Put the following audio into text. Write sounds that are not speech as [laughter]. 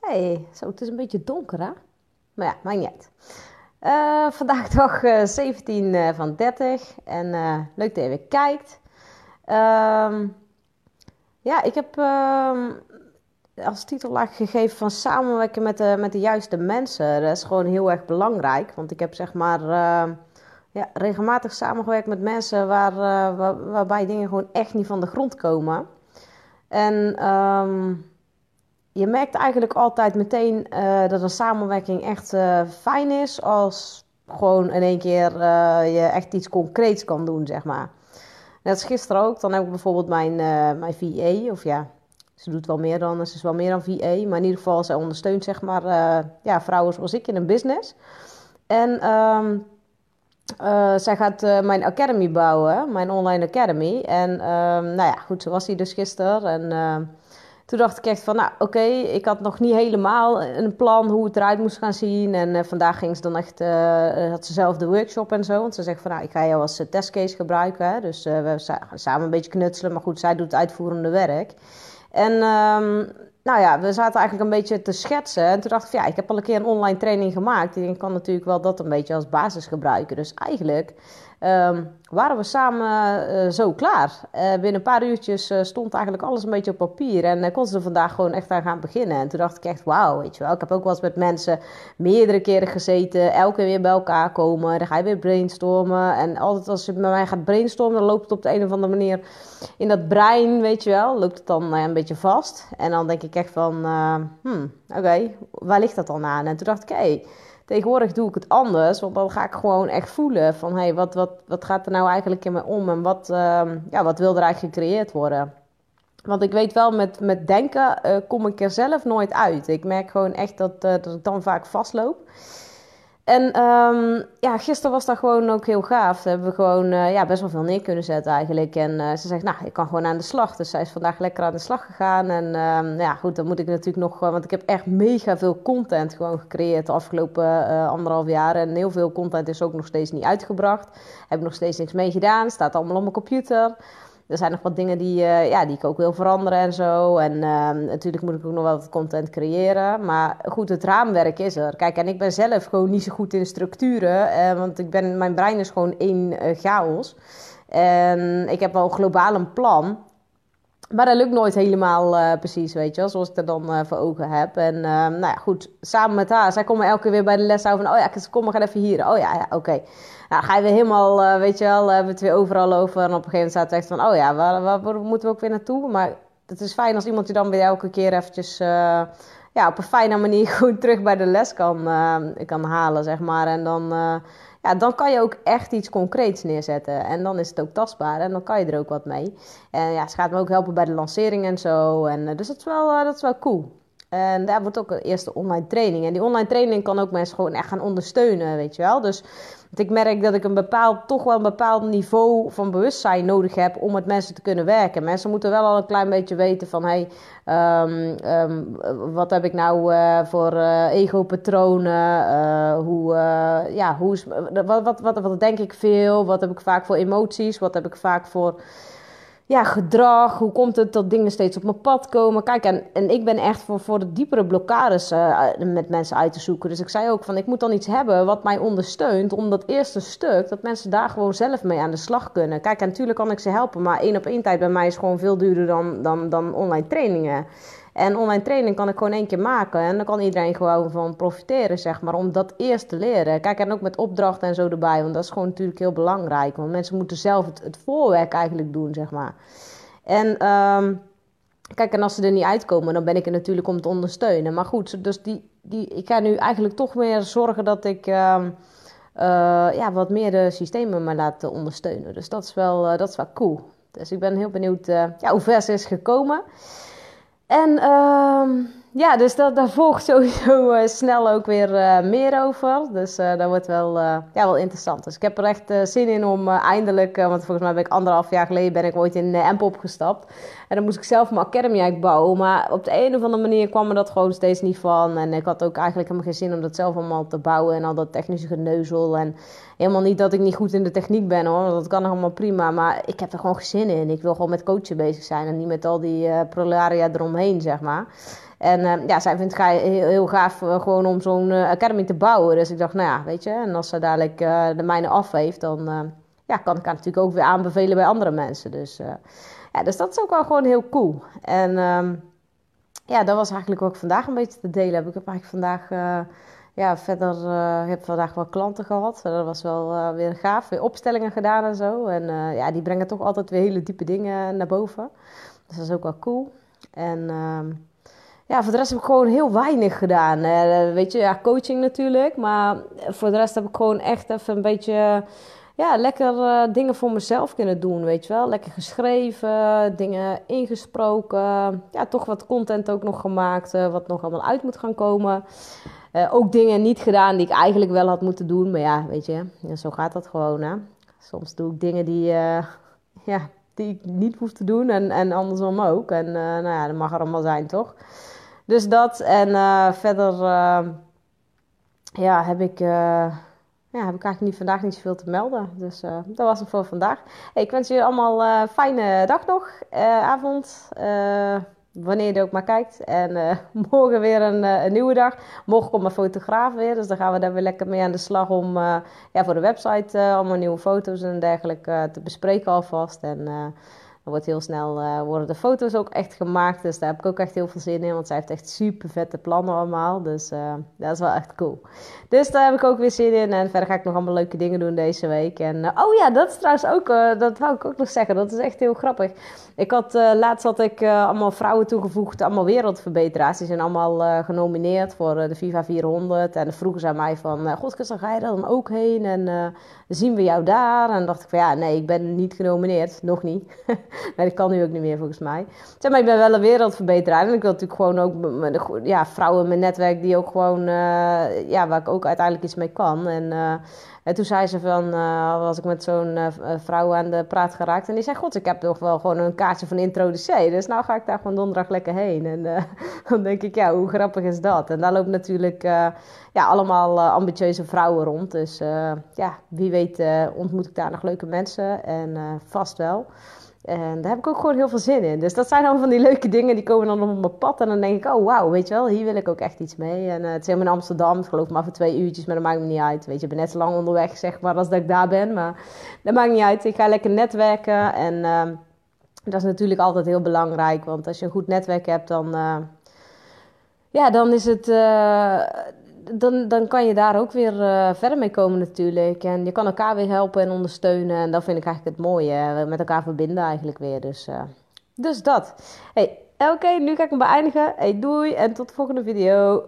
Hey, zo, het is een beetje donker, hè? Maar ja, maakt niet uit. Uh, vandaag [laughs] dag uh, 17 uh, van 30 en leuk dat je weer kijkt. Ehm, ja, ik heb ehm, als titel gegeven van samenwerken met de, met de juiste mensen. Dat is gewoon heel erg belangrijk, want ik heb zeg maar ehm, ja, regelmatig samengewerkt met mensen waar, waar, waarbij dingen gewoon echt niet van de grond komen. En je merkt eigenlijk altijd meteen uh, dat een samenwerking echt uh, fijn is als gewoon in één keer uh, je echt iets concreets kan doen, zeg maar. Net als gisteren ook, dan heb ik bijvoorbeeld mijn, mijn VA, of ja, ze doet wel meer dan, ze is wel meer dan VA, maar in ieder geval, zij ondersteunt zeg maar ja, vrouwen zoals ik in een business. En um, zij gaat mijn academy bouwen, mijn online academy. En um, nou ja, goed, zo was hij dus gisteren. En toen dacht ik echt van, nou oké, ik had nog niet helemaal een plan hoe het eruit moest gaan zien. En uh, vandaag ging ze dan echt, uh, had ze zelf de workshop en zo. Want ze zegt van, nou ik ga jou als testcase gebruiken. Hè? Dus we gaan samen een beetje knutselen. Maar goed, zij doet het uitvoerende werk. En um, nou ja, we zaten eigenlijk een beetje te schetsen. En toen dacht ik ja, ik heb al een keer een online training gemaakt. En ik kan natuurlijk wel dat een beetje als basis gebruiken. Dus eigenlijk um, waren we samen uh, zo klaar. Uh, binnen een paar uurtjes uh, stond eigenlijk alles een beetje op papier. En uh, kon ze er vandaag gewoon echt aan gaan beginnen. En toen dacht ik echt, wauw, weet je wel. Ik heb ook wel eens met mensen meerdere keren gezeten. Elke keer weer bij elkaar komen. Dan ga je weer brainstormen. En altijd als je bij mij gaat brainstormen, dan loopt het op de een of andere manier in dat brein, weet je wel. Loopt het dan een beetje vast. En dan denk ik echt van, hmm, oké, waar ligt dat dan aan? En toen dacht ik, hé... Hey, Tegenwoordig doe ik het anders, want dan ga ik gewoon echt voelen van hé, hey, wat, wat, wat gaat er nou eigenlijk in me om en wat, uh, ja, wat wil er eigenlijk gecreëerd worden? Want ik weet wel, met, met denken uh, kom ik er zelf nooit uit. Ik merk gewoon echt dat, uh, dat ik dan vaak vastloop. En um, ja, gisteren was dat gewoon ook heel gaaf. We hebben gewoon uh, ja, best wel veel neer kunnen zetten eigenlijk. En uh, ze zegt, nou, ik kan gewoon aan de slag. Dus zij is vandaag lekker aan de slag gegaan. En um, ja, goed, dan moet ik natuurlijk nog... Want ik heb echt mega veel content gewoon gecreëerd de afgelopen anderhalf jaar. En heel veel content is ook nog steeds niet uitgebracht. Heb nog steeds niks mee gedaan. Staat allemaal op mijn computer er zijn nog wat dingen die, uh, ja, die ik ook wil veranderen en zo. En uh, natuurlijk moet ik ook nog wat content creëren. Maar goed, het raamwerk is er. Kijk, en ik ben zelf gewoon niet zo goed in structuren. Uh, want ik ben, mijn brein is gewoon één chaos. En ik heb wel globaal een plan. Maar dat lukt nooit helemaal uh, precies, weet je wel, zoals ik er dan uh, voor ogen heb. En uh, nou ja, goed, samen met haar. Zij komen elke keer weer bij de les over van, oh ja, kom, gaan even hier. Oh ja, ja oké. Okay. Nou, ga je weer helemaal, weet je wel, hebben we het weer overal over. En op een gegeven moment staat het echt van, oh ja, waar, waar, waar, moeten we ook weer naartoe? Maar het is fijn als iemand je dan weer elke keer eventjes, ja, op een fijne manier [laughs] goed terug bij de les kan, kan halen, zeg maar. En dan ja, dan kan je ook echt iets concreets neerzetten. En dan is het ook tastbaar en dan kan je er ook wat mee. En ja, ze gaat me ook helpen bij de lancering en zo. En, eh, dus dat is, wel, uh, dat is wel cool. En daar wordt ook een eerste online training. En die online training kan ook mensen gewoon echt gaan ondersteunen, weet je wel. Dus ik merk dat ik een bepaald, toch wel een bepaald niveau van bewustzijn nodig heb om met mensen te kunnen werken. Mensen moeten wel al een klein beetje weten van, hey, um, um, wat heb ik nou uh, voor uh, ego-patronen? Uh, hoe, ja, hoe is, wat, wat, wat, wat denk ik veel? Wat heb ik vaak voor emoties? Wat heb ik vaak voor ja, gedrag. Hoe komt het dat dingen steeds op mijn pad komen? Kijk, en, en ik ben echt voor, voor de diepere blokkades uh, met mensen uit te zoeken. Dus ik zei ook van, ik moet dan iets hebben wat mij ondersteunt. Om dat eerste stuk, dat mensen daar gewoon zelf mee aan de slag kunnen. Kijk, en natuurlijk kan ik ze helpen. Maar één op één tijd bij mij is gewoon veel duurder dan, dan, dan online trainingen. En online training kan ik gewoon één keer maken. En dan kan iedereen gewoon van profiteren, zeg maar. Om dat eerst te leren. Kijk, en ook met opdrachten en zo erbij. Want dat is gewoon natuurlijk heel belangrijk. Want mensen moeten zelf het, het voorwerk eigenlijk doen, zeg maar. En... Um, Kijk, en als ze er niet uitkomen, dan ben ik er natuurlijk om te ondersteunen. Maar goed, dus die, die, ik ga nu eigenlijk toch meer zorgen dat ik uh, uh, ja, wat meer de systemen me laat ondersteunen. Dus dat is wel, uh, dat is wel cool. Dus ik ben heel benieuwd ja, hoe ver ze is gekomen. En uh, ja, dus dat, daar volgt sowieso uh, snel ook weer uh, meer over. Dus uh, dat wordt wel, ja, wel interessant. Dus ik heb er echt zin in om eindelijk, want volgens mij ben ik anderhalf jaar geleden ben ik ooit in uh, Amp opgestapt. En dan moest ik zelf mijn academy eigenlijk bouwen. Maar op de een of andere manier kwam er dat gewoon steeds niet van. En ik had ook eigenlijk helemaal geen zin om dat zelf allemaal te bouwen. En al dat technische geneuzel. En helemaal niet dat ik niet goed in de techniek ben hoor. Dat kan allemaal prima. Maar ik heb er gewoon geen zin in. Ik wil gewoon met coachen bezig zijn. En niet met al die prolaria eromheen, zeg maar. En uh, ja, zij vindt het heel, heel gaaf uh, gewoon om zo'n uh, academy te bouwen. Dus ik dacht, nou ja, weet je, en als ze dadelijk de mijne af heeft, dan ja, kan ik haar natuurlijk ook weer aanbevelen bij andere mensen. Dus, ja, dus dat is ook wel gewoon heel cool. En um, ja, dat was eigenlijk ook vandaag een beetje te delen. Ik heb eigenlijk vandaag ja, verder heb vandaag wel klanten gehad. Dat was wel weer gaaf. Weer opstellingen gedaan en zo. En ja, die brengen toch altijd weer hele diepe dingen naar boven. Dus dat is ook wel cool. En ja, voor de rest heb ik gewoon heel weinig gedaan. weet je, ja, coaching natuurlijk. Maar voor de rest heb ik gewoon echt even een beetje ja, lekker dingen voor mezelf kunnen doen, weet je wel. Lekker geschreven, dingen ingesproken. Ja, toch wat content ook nog gemaakt, wat nog allemaal uit moet gaan komen. Ook dingen niet gedaan die ik eigenlijk wel had moeten doen. Maar ja, weet je, zo gaat dat gewoon. Hè? Soms doe ik dingen die, ja, die ik niet hoef te doen en, en andersom ook. En nou ja, dat mag er allemaal zijn, toch? Dus dat. En verder ja, heb ik, ja, heb ik eigenlijk niet, vandaag niet zoveel te melden. Dus dat was het voor vandaag. Hey, ik wens jullie allemaal een fijne dag nog, avond wanneer je ook maar kijkt. En [laughs] morgen weer een, een, nieuwe dag. Morgen komt mijn fotograaf weer. Dus dan gaan we daar weer lekker mee aan de slag om ja, voor de website allemaal nieuwe foto's en dergelijke te bespreken alvast. En dan wordt heel snel uh, worden de foto's ook echt gemaakt. Dus daar heb ik ook echt heel veel zin in. Want zij heeft echt super vette plannen allemaal. Dus uh, dat is wel echt cool. Dus daar heb ik ook weer zin in. En verder ga ik nog allemaal leuke dingen doen deze week. En uh, oh ja, dat is trouwens ook, dat wou ik ook nog zeggen. Dat is echt heel grappig. Ik had, laatst had ik allemaal vrouwen toegevoegd. Allemaal wereldverbeteraars. Die zijn allemaal genomineerd voor de FIFA 400. En vroegen ze aan mij van, god, dan ga je daar dan ook heen? En zien we jou daar? En dacht ik van, ja, nee, ik ben niet genomineerd. Nog niet. [laughs] [laughs] nee, dat kan nu ook niet meer volgens mij. Maar, ik ben wel een wereldverbeteraar. En ik wil natuurlijk gewoon ook ja, vrouwen in mijn netwerk die ook gewoon, uh, ja, waar ik ook uiteindelijk iets mee kan. En, uh, en toen zei ze van, uh, was ik met zo'n vrouw aan de praat geraakt. En die zei, god, ik heb toch wel gewoon een kaartje van introducee. Dus nou ga ik daar gewoon donderdag lekker heen. En [laughs] dan denk ik, ja, hoe grappig is dat? En daar loopt natuurlijk ja, allemaal ambitieuze vrouwen rond. Dus ja, wie weet ontmoet ik daar nog leuke mensen. En vast wel. En daar heb ik ook gewoon heel veel zin in. Dus dat zijn allemaal van die leuke dingen die komen dan op mijn pad. En dan denk ik, oh wauw, weet je wel, hier wil ik ook echt iets mee. En uh, het is helemaal in Amsterdam, ik geloof maar voor twee uurtjes, maar dat maakt me niet uit. Weet je, ik ben net zo lang onderweg, zeg maar, als dat ik daar ben. Maar dat maakt niet uit. Ik ga lekker netwerken. En uh, dat is natuurlijk altijd heel belangrijk. Want als je een goed netwerk hebt, dan... Uh, ja, dan is het dan, dan kan je daar ook weer uh, verder mee komen natuurlijk. En je kan elkaar weer helpen en ondersteunen. En dat vind ik eigenlijk het mooie. Met elkaar verbinden eigenlijk weer. Dus, uh, dus dat. Hey, oké, nu ga ik hem beëindigen. Hey, doei en tot de volgende video.